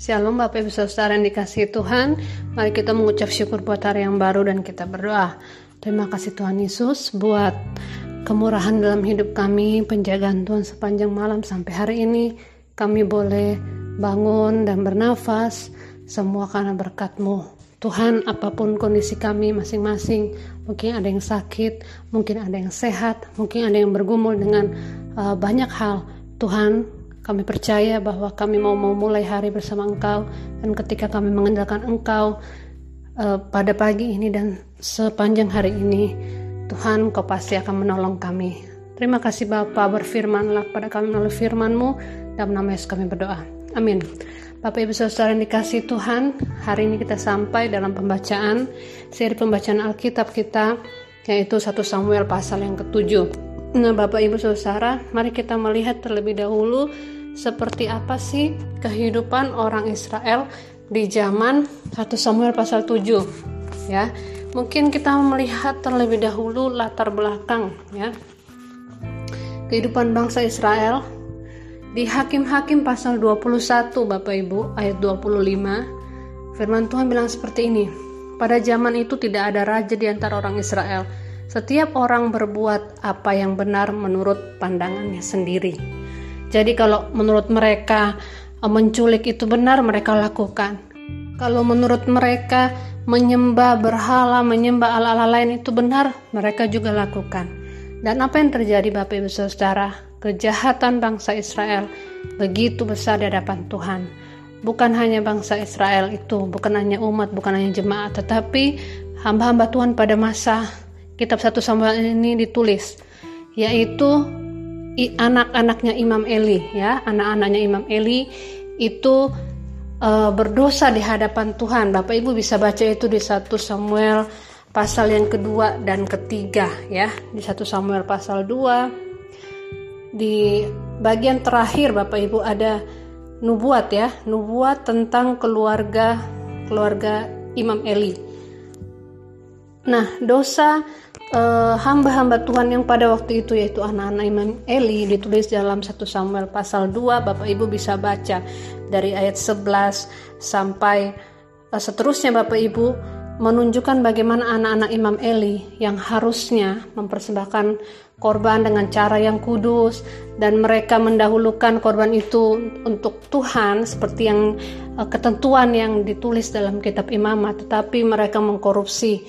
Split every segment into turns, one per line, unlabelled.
Shalom Bapak Ibu Saudara yang dikasih Tuhan. Mari kita mengucap syukur buat hari yang baru dan kita berdoa. Terima kasih Tuhan Yesus buat kemurahan dalam hidup kami Penjagaan Tuhan sepanjang malam sampai hari ini. Kami boleh bangun dan bernafas Semua karena berkat-Mu. Tuhan apa pun kondisi kami masing-masing Mungkin ada yang sakit, mungkin ada yang sehat Mungkin ada yang bergumul dengan uh, banyak hal Tuhan kami percaya bahwa kami mau memulai hari bersama Engkau dan ketika kami mengandalkan Engkau uh, pada pagi ini dan sepanjang hari ini, Tuhan Kau pasti akan menolong kami. Terima kasih Bapa berfirmanlah pada kami melalui firman-Mu dalam nama Yesus kami berdoa. Amin. Bapak Ibu Saudara yang dikasih Tuhan, hari ini kita sampai dalam pembacaan seri pembacaan Alkitab kita yaitu 1 Samuel pasal yang ketujuh. Nah, Bapak Ibu Saudara, mari kita melihat terlebih dahulu seperti apa sih kehidupan orang Israel di zaman 1 Samuel pasal 7 ya. Mungkin kita melihat terlebih dahulu latar belakang ya. Kehidupan bangsa Israel di Hakim-hakim pasal 21 Bapak Ibu ayat 25 firman Tuhan bilang seperti ini. Pada zaman itu tidak ada raja di antara orang Israel setiap orang berbuat apa yang benar menurut pandangannya sendiri. Jadi kalau menurut mereka eh, menculik itu benar mereka lakukan. Kalau menurut mereka menyembah berhala, menyembah ala-ala lain itu benar, mereka juga lakukan. Dan apa yang terjadi Bapak Ibu Saudara? Kejahatan bangsa Israel begitu besar di hadapan Tuhan. Bukan hanya bangsa Israel itu, bukan hanya umat, bukan hanya jemaat, tetapi hamba-hamba Tuhan pada masa kitab 1 Samuel ini ditulis yaitu anak-anaknya Imam Eli ya. Anak-anaknya Imam Eli itu uh, berdosa di hadapan Tuhan. Bapak Ibu bisa baca itu di 1 Samuel pasal yang kedua dan ketiga ya. Di 1 Samuel pasal 2 di bagian terakhir Bapak Ibu ada nubuat ya. Nubuat tentang keluarga keluarga Imam Eli. Nah dosa eh, hamba-hamba Tuhan yang pada waktu itu yaitu anak-anak Imam Eli ditulis dalam 1 Samuel pasal 2 Bapak Ibu bisa baca dari ayat 11 sampai uh, seterusnya Bapak Ibu menunjukkan bagaimana anak-anak Imam Eli yang harusnya mempersembahkan korban dengan cara yang kudus dan mereka mendahulukan korban itu untuk Tuhan seperti yang uh, ketentuan yang ditulis dalam kitab imamat tetapi mereka mengkorupsi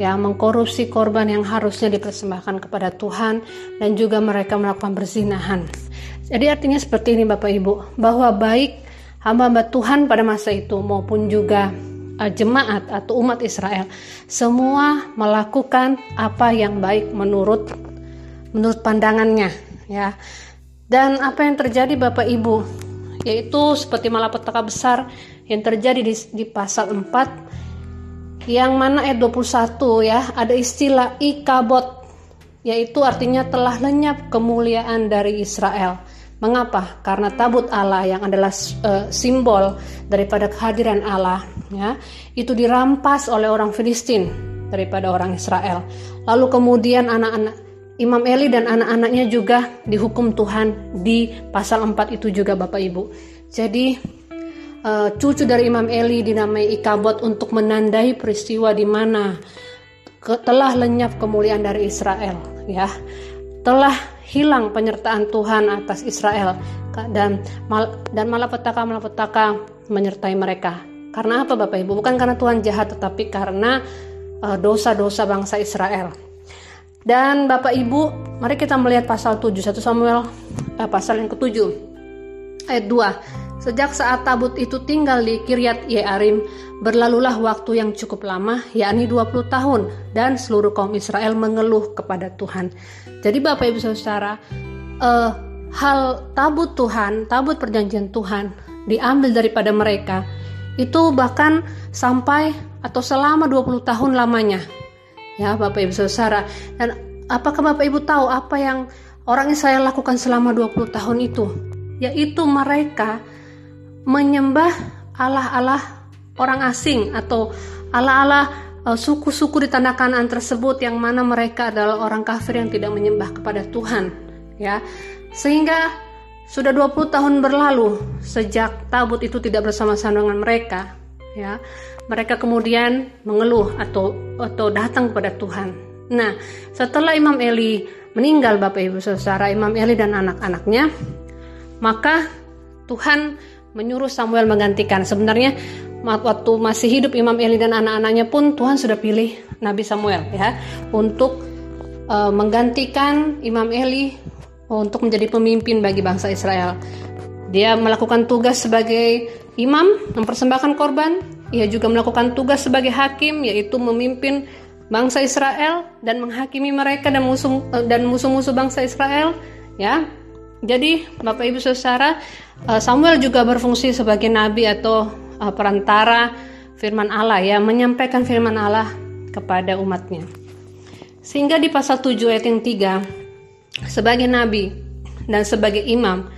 ya mengkorupsi korban yang harusnya dipersembahkan kepada Tuhan dan juga mereka melakukan berzinahan. Jadi artinya seperti ini Bapak Ibu, bahwa baik hamba-hamba Tuhan pada masa itu maupun juga uh, jemaat atau umat Israel semua melakukan apa yang baik menurut menurut pandangannya ya. Dan apa yang terjadi Bapak Ibu yaitu seperti malapetaka besar yang terjadi di, di pasal 4 yang mana ayat 21 ya ada istilah ikabot yaitu artinya telah lenyap kemuliaan dari Israel. Mengapa? Karena tabut Allah yang adalah uh, simbol daripada kehadiran Allah ya, itu dirampas oleh orang Filistin daripada orang Israel. Lalu kemudian anak-anak Imam Eli dan anak-anaknya juga dihukum Tuhan di pasal 4 itu juga Bapak Ibu. Jadi uh, cucu dari Imam Eli dinamai Ikabot untuk menandai peristiwa di mana telah lenyap kemuliaan dari Israel ya. Telah hilang penyertaan Tuhan atas Israel dan mal, dan malapetaka malapetaka menyertai mereka. Karena apa Bapak Ibu? Bukan karena Tuhan jahat tetapi karena eh, dosa-dosa uh, bangsa Israel. Dan Bapak Ibu mari kita melihat pasal 7 1 Samuel uh, pasal yang ketujuh ayat 2 Sejak saat tabut itu tinggal di Kiryat Yearim, berlalulah waktu yang cukup lama, yakni 20 tahun, dan seluruh kaum Israel mengeluh kepada Tuhan. Jadi Bapak Ibu Saudara, uh, hal tabut Tuhan, tabut perjanjian Tuhan diambil daripada mereka, itu bahkan sampai atau selama 20 tahun lamanya. Ya Bapak Ibu Saudara, dan apakah Bapak Ibu tahu apa yang orang Israel lakukan selama 20 tahun itu? Yaitu mereka menyembah Allah-Allah orang asing atau Allah-Allah uh, suku-suku di tanah Kanaan tersebut yang mana mereka adalah orang kafir yang tidak menyembah kepada Tuhan ya sehingga Sudah 20 tahun berlalu sejak tabut itu tidak bersama-sama dengan mereka, ya. Mereka kemudian mengeluh atau atau datang kepada Tuhan. Nah, setelah Imam Eli meninggal Bapak Ibu Saudara, Imam Eli dan anak-anaknya, maka Tuhan menyuruh Samuel menggantikan. Sebenarnya waktu masih hidup Imam Eli dan anak-anaknya pun Tuhan sudah pilih Nabi Samuel ya untuk uh, menggantikan Imam Eli untuk menjadi pemimpin bagi bangsa Israel. Dia melakukan tugas sebagai imam, mempersembahkan korban. Ia juga melakukan tugas sebagai hakim, yaitu memimpin bangsa Israel dan menghakimi mereka dan musuh dan musuh-musuh bangsa Israel. Ya, jadi Bapak Ibu Saudara, eh, Samuel juga berfungsi sebagai nabi atau eh, perantara firman Allah ya, menyampaikan firman Allah kepada umatnya. Sehingga di pasal 7 ayat yang 3 sebagai nabi dan sebagai imam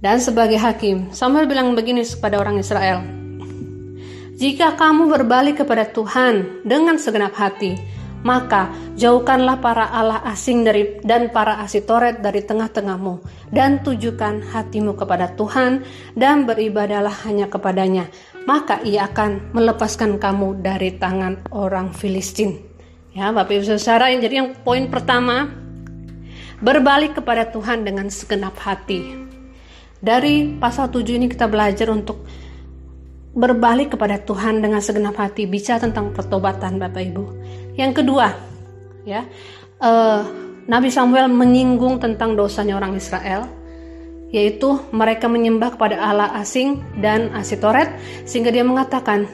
dan sebagai hakim. Samuel bilang begini kepada orang Israel. Jika kamu berbalik kepada Tuhan dengan segenap hati, maka jauhkanlah para Allah asing dari dan para asitoret dari tengah-tengahmu dan tujukan hatimu kepada Tuhan dan beribadalah hanya kepadanya maka ia akan melepaskan kamu dari tangan orang Filistin ya Bapak Ibu Saudara jadi yang poin pertama berbalik kepada Tuhan dengan segenap hati. Dari pasal 7 ini kita belajar untuk berbalik kepada Tuhan dengan segenap hati, bicara tentang pertobatan Bapak Ibu. Yang kedua, ya, uh, Nabi Samuel menyinggung tentang dosanya orang Israel, yaitu mereka menyembah kepada Allah asing dan asitoret, sehingga dia mengatakan,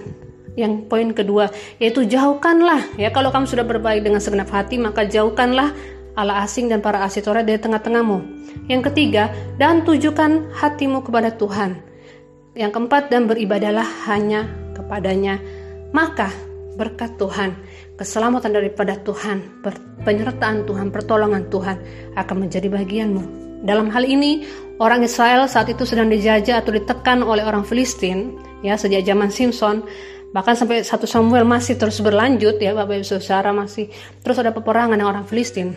yang poin kedua yaitu jauhkanlah ya kalau kamu sudah berbalik dengan segenap hati maka jauhkanlah Allah asing dan para asitoret dari tengah-tengahmu. Yang ketiga, dan tujukan hatimu kepada Tuhan. Yang keempat, dan beribadalah hanya kepadanya. Maka berkat Tuhan, keselamatan daripada Tuhan, penyertaan Tuhan, pertolongan Tuhan akan menjadi bagianmu. Dalam hal ini, orang Israel saat itu sedang dijajah atau ditekan oleh orang Filistin, ya sejak zaman Simpson, bahkan sampai satu Samuel masih terus berlanjut ya Bapak Ibu Saudara masih terus ada peperangan dengan orang Filistin.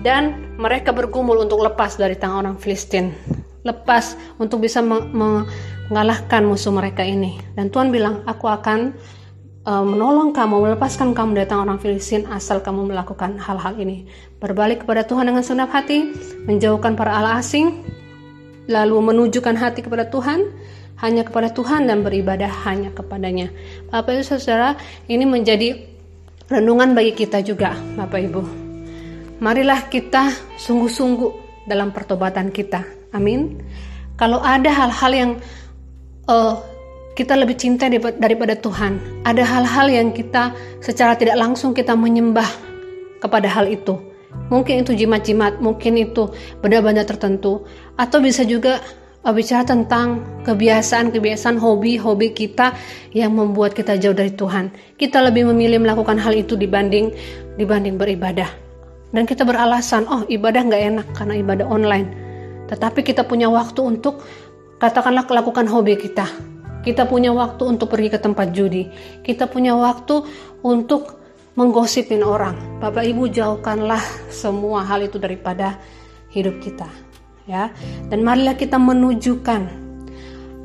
Dan mereka bergumul untuk lepas dari tangan orang Filistin. Lepas untuk bisa mengalahkan musuh mereka ini. Dan Tuhan bilang aku akan menolong kamu melepaskan kamu dari tangan orang Filistin asal kamu melakukan hal-hal ini berbalik kepada Tuhan dengan senang hati menjauhkan para Allah asing lalu menunjukkan hati kepada Tuhan hanya kepada Tuhan dan beribadah hanya kepadanya. Bapak Ibu Saudara, ini menjadi renungan bagi kita juga, Bapak Ibu marilah kita sungguh-sungguh dalam pertobatan kita. Amin. Kalau ada hal-hal yang uh, kita lebih cinta daripada Tuhan, ada hal-hal yang kita secara tidak langsung kita menyembah kepada hal itu. Mungkin itu jimat-jimat, mungkin itu benda-benda tertentu, atau bisa juga uh, bicara tentang kebiasaan-kebiasaan hobi-hobi kita yang membuat kita jauh dari Tuhan. Kita lebih memilih melakukan hal itu dibanding dibanding beribadah. Dan kita beralasan oh ibadah nggak enak karena ibadah online. Tetapi kita punya waktu untuk katakanlah lakukan hobi kita kita punya waktu untuk pergi ke tempat judi. Kita punya waktu untuk menggosipin orang. Bapak Ibu jauhkanlah semua hal itu daripada hidup kita ya. Dan marilah kita menunjukkan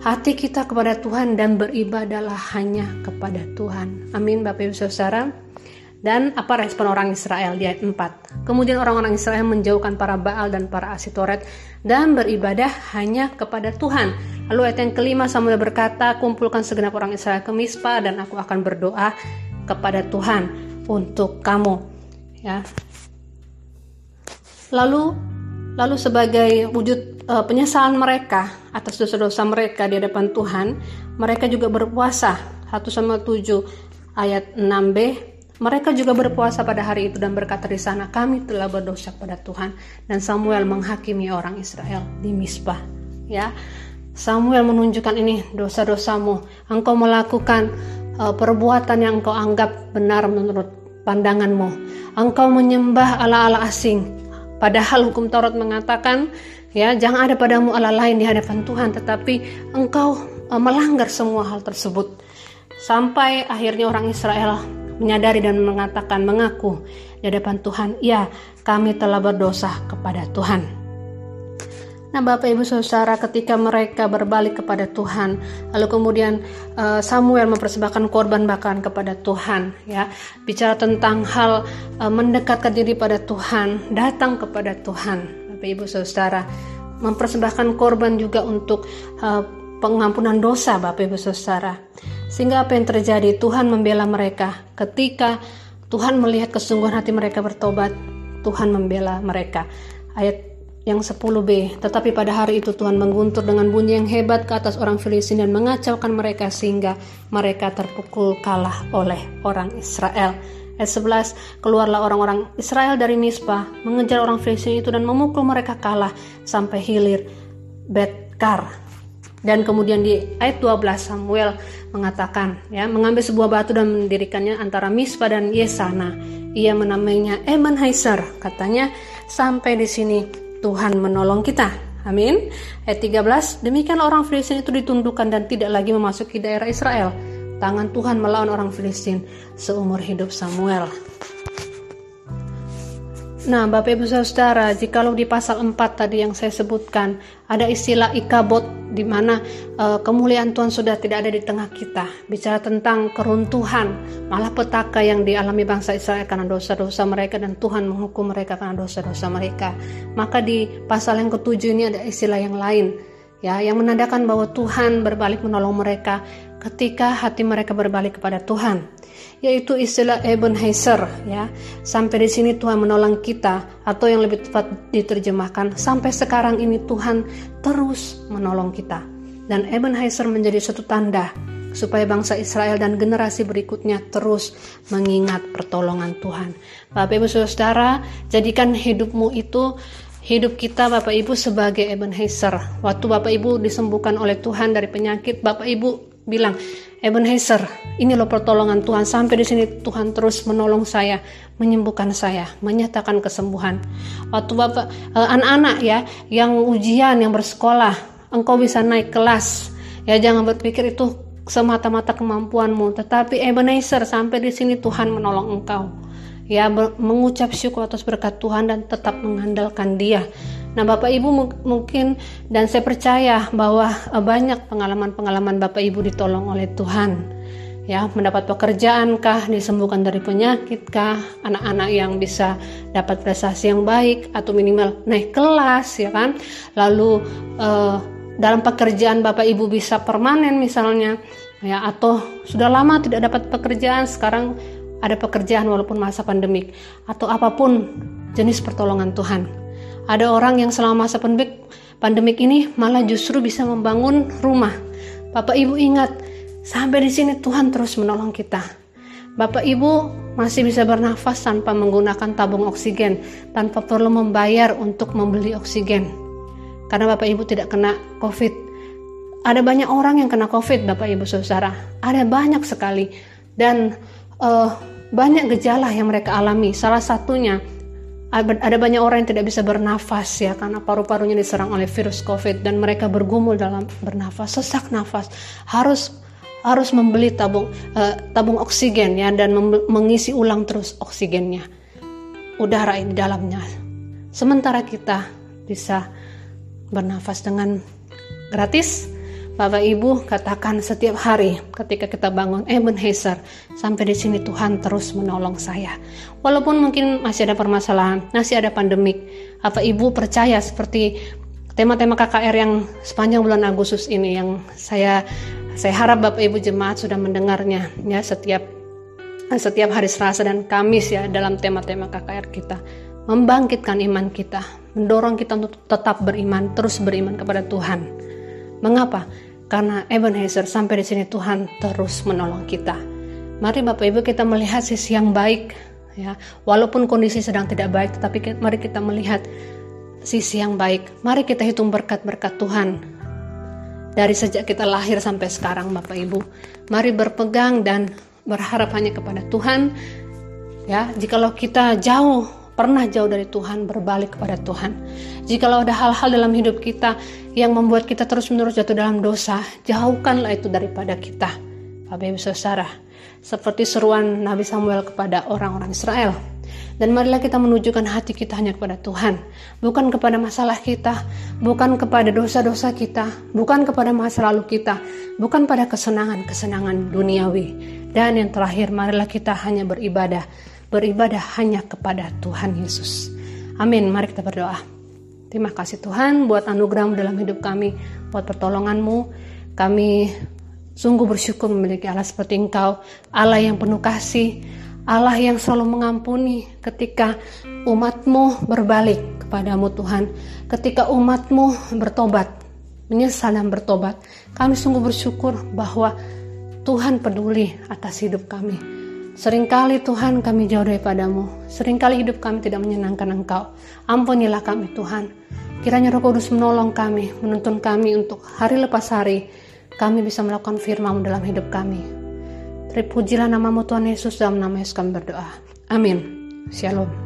hati kita kepada Tuhan dan beribadalah hanya kepada Tuhan. Amin Bapak Ibu Saudara dan apa respon orang Israel di ayat 4? Kemudian orang-orang Israel menjauhkan para Baal dan para Asitoret dan beribadah hanya kepada Tuhan. Lalu ayat yang kelima Samuel berkata, kumpulkan segenap orang Israel ke Mispa dan aku akan berdoa kepada Tuhan untuk kamu. Ya. Lalu lalu sebagai wujud uh, penyesalan mereka atas dosa-dosa mereka di hadapan Tuhan, mereka juga berpuasa. 1 Samuel 7 ayat 6b mereka juga berpuasa pada hari itu dan berkata di sana, kami telah berdosa pada Tuhan. Dan Samuel menghakimi orang Israel di Misbah. Ya, Samuel menunjukkan ini dosa-dosamu. Engkau melakukan uh, perbuatan yang engkau anggap benar menurut pandanganmu. Engkau menyembah ala-ala asing. Padahal hukum Taurat mengatakan, ya jangan ada padamu Allah lain di hadapan Tuhan. Tetapi engkau uh, melanggar semua hal tersebut. Sampai akhirnya orang Israel menyadari dan mengatakan mengaku di hadapan Tuhan, "Ya, kami telah berdosa kepada Tuhan." Nah, Bapak Ibu Saudara, ketika mereka berbalik kepada Tuhan, lalu kemudian uh, Samuel mempersembahkan korban bahkan kepada Tuhan, ya, bicara tentang hal uh, mendekatkan diri pada Tuhan, datang kepada Tuhan, Bapak Ibu Saudara, mempersembahkan korban juga untuk uh, pengampunan dosa, Bapak Ibu Saudara. Sehingga apa yang terjadi? Tuhan membela mereka ketika Tuhan melihat kesungguhan hati mereka bertobat, Tuhan membela mereka. Ayat yang 10b. Tetapi pada hari itu Tuhan mengguntur dengan bunyi yang hebat ke atas orang Filistin dan mengacaukan mereka sehingga mereka terpukul kalah oleh orang Israel. Ayat 11, keluarlah orang-orang Israel dari Mispa, mengejar orang Filistin itu dan memukul mereka kalah sampai hilir Betkar. Dan kemudian di ayat 12 Samuel mengatakan ya mengambil sebuah batu dan mendirikannya antara Mispa dan Yesana. Ia menamainya Ebenhaiser katanya sampai di sini Tuhan menolong kita. Amin. Ayat 13, demikian orang Filistin itu ditundukkan dan tidak lagi memasuki daerah Israel. Tangan Tuhan melawan orang Filistin seumur hidup Samuel. Nah, Bapak Ibu Saudara, jikalau di pasal 4 tadi yang saya sebutkan, ada istilah ikabot di mana uh, kemuliaan Tuhan sudah tidak ada di tengah kita. Bicara tentang keruntuhan, malah petaka yang dialami bangsa Israel karena dosa-dosa mereka dan Tuhan menghukum mereka karena dosa-dosa mereka. Maka di pasal yang ketujuh ini ada istilah yang lain, ya, yang menandakan bahwa Tuhan berbalik menolong mereka ketika hati mereka berbalik kepada Tuhan yaitu istilah Ebenezer ya. Sampai di sini Tuhan menolong kita atau yang lebih tepat diterjemahkan sampai sekarang ini Tuhan terus menolong kita. Dan Ebenezer menjadi satu tanda supaya bangsa Israel dan generasi berikutnya terus mengingat pertolongan Tuhan. Bapak Ibu Saudara, jadikan hidupmu itu hidup kita Bapak Ibu sebagai Ebenezer. Waktu Bapak Ibu disembuhkan oleh Tuhan dari penyakit, Bapak Ibu bilang, Ebenezer, ini loh pertolongan Tuhan. Sampai di sini Tuhan terus menolong saya, menyembuhkan saya, menyatakan kesembuhan. Waktu Bapak eh, anak-anak ya yang ujian, yang bersekolah, engkau bisa naik kelas. Ya jangan berpikir itu semata-mata kemampuanmu, tetapi Ebenezer sampai di sini Tuhan menolong engkau. Ya mengucap syukur atas berkat Tuhan dan tetap mengandalkan Dia Nah, Bapak Ibu mungkin dan saya percaya bahwa eh, banyak pengalaman-pengalaman Bapak Ibu ditolong oleh Tuhan. Ya, mendapat pekerjaan kah, disembuhkan dari penyakit kah, anak-anak yang bisa dapat prestasi yang baik atau minimal naik kelas ya kan. Lalu eh, dalam pekerjaan Bapak Ibu bisa permanen misalnya ya atau sudah lama tidak dapat pekerjaan sekarang ada pekerjaan walaupun masa pandemik atau apa pun jenis pertolongan Tuhan ada orang yang selama masa pandemik, pandemik ini malah justru bisa membangun rumah. Bapak Ibu ingat, sampai di sini Tuhan terus menolong kita. Bapak Ibu masih bisa bernafas tanpa menggunakan tabung oksigen, tanpa perlu membayar untuk membeli oksigen. Karena Bapak Ibu tidak kena COVID. Ada banyak orang yang kena COVID, Bapak Ibu Saudara. Ada banyak sekali. Dan uh, banyak gejala yang mereka alami. Salah satunya ada banyak orang yang tidak bisa bernafas ya karena paru-parunya diserang oleh virus COVID dan mereka bergumul dalam bernafas, sesak nafas, harus harus membeli tabung uh, tabung oksigen ya dan mengisi ulang terus oksigennya, udara di dalamnya. Sementara kita bisa bernafas dengan gratis Bapak Ibu katakan setiap hari ketika kita bangun Ebenezer sampai di sini Tuhan terus menolong saya. Walaupun mungkin masih ada permasalahan, masih ada pandemik. Apa Ibu percaya seperti tema-tema KKR yang sepanjang bulan Agustus ini yang saya saya harap Bapak Ibu jemaat sudah mendengarnya ya setiap setiap hari Selasa dan Kamis ya dalam tema-tema KKR kita membangkitkan iman kita, mendorong kita untuk tetap beriman, terus beriman kepada Tuhan. Mengapa? Karena Ebenezer sampai di sini Tuhan terus menolong kita. Mari Bapak Ibu kita melihat sisi yang baik ya. Walaupun kondisi sedang tidak baik tetapi mari kita melihat sisi yang baik. Mari kita hitung berkat-berkat Tuhan dari sejak kita lahir sampai sekarang Bapak Ibu. Mari berpegang dan berharap hanya kepada Tuhan. Ya, jikalau kita jauh pernah jauh dari Tuhan, berbalik kepada Tuhan. Jikalau ada hal-hal dalam hidup kita yang membuat kita terus-menerus jatuh dalam dosa, jauhkanlah itu daripada kita. Bapak Ibu Saudara, seperti seruan Nabi Samuel kepada orang-orang Israel. Dan marilah kita menunjukkan hati kita hanya kepada Tuhan, bukan kepada masalah kita, bukan kepada dosa-dosa kita, bukan kepada masa lalu kita, bukan pada kesenangan-kesenangan duniawi. Dan yang terakhir, marilah kita hanya beribadah, beribadah hanya kepada Tuhan Yesus. Amin. Mari kita berdoa. Terima kasih Tuhan buat anugerahmu dalam hidup kami, buat pertolonganmu. Kami sungguh bersyukur memiliki Allah seperti Engkau, Allah yang penuh kasih, Allah yang selalu mengampuni ketika umatmu berbalik kepadamu Tuhan. Ketika umatmu bertobat, menyesal dan bertobat. Kami sungguh bersyukur bahwa Tuhan peduli atas hidup kami. Seringkali Tuhan kami jauh daripadamu. Seringkali hidup kami tidak menyenangkan Engkau. Ampunilah kami Tuhan. Kiranya Roh Kudus menolong kami, menuntun kami untuk hari lepas hari kami bisa melakukan firman dalam hidup kami. Terpujilah namamu Tuhan Yesus dalam nama Yesus kami berdoa. Amin. Shalom.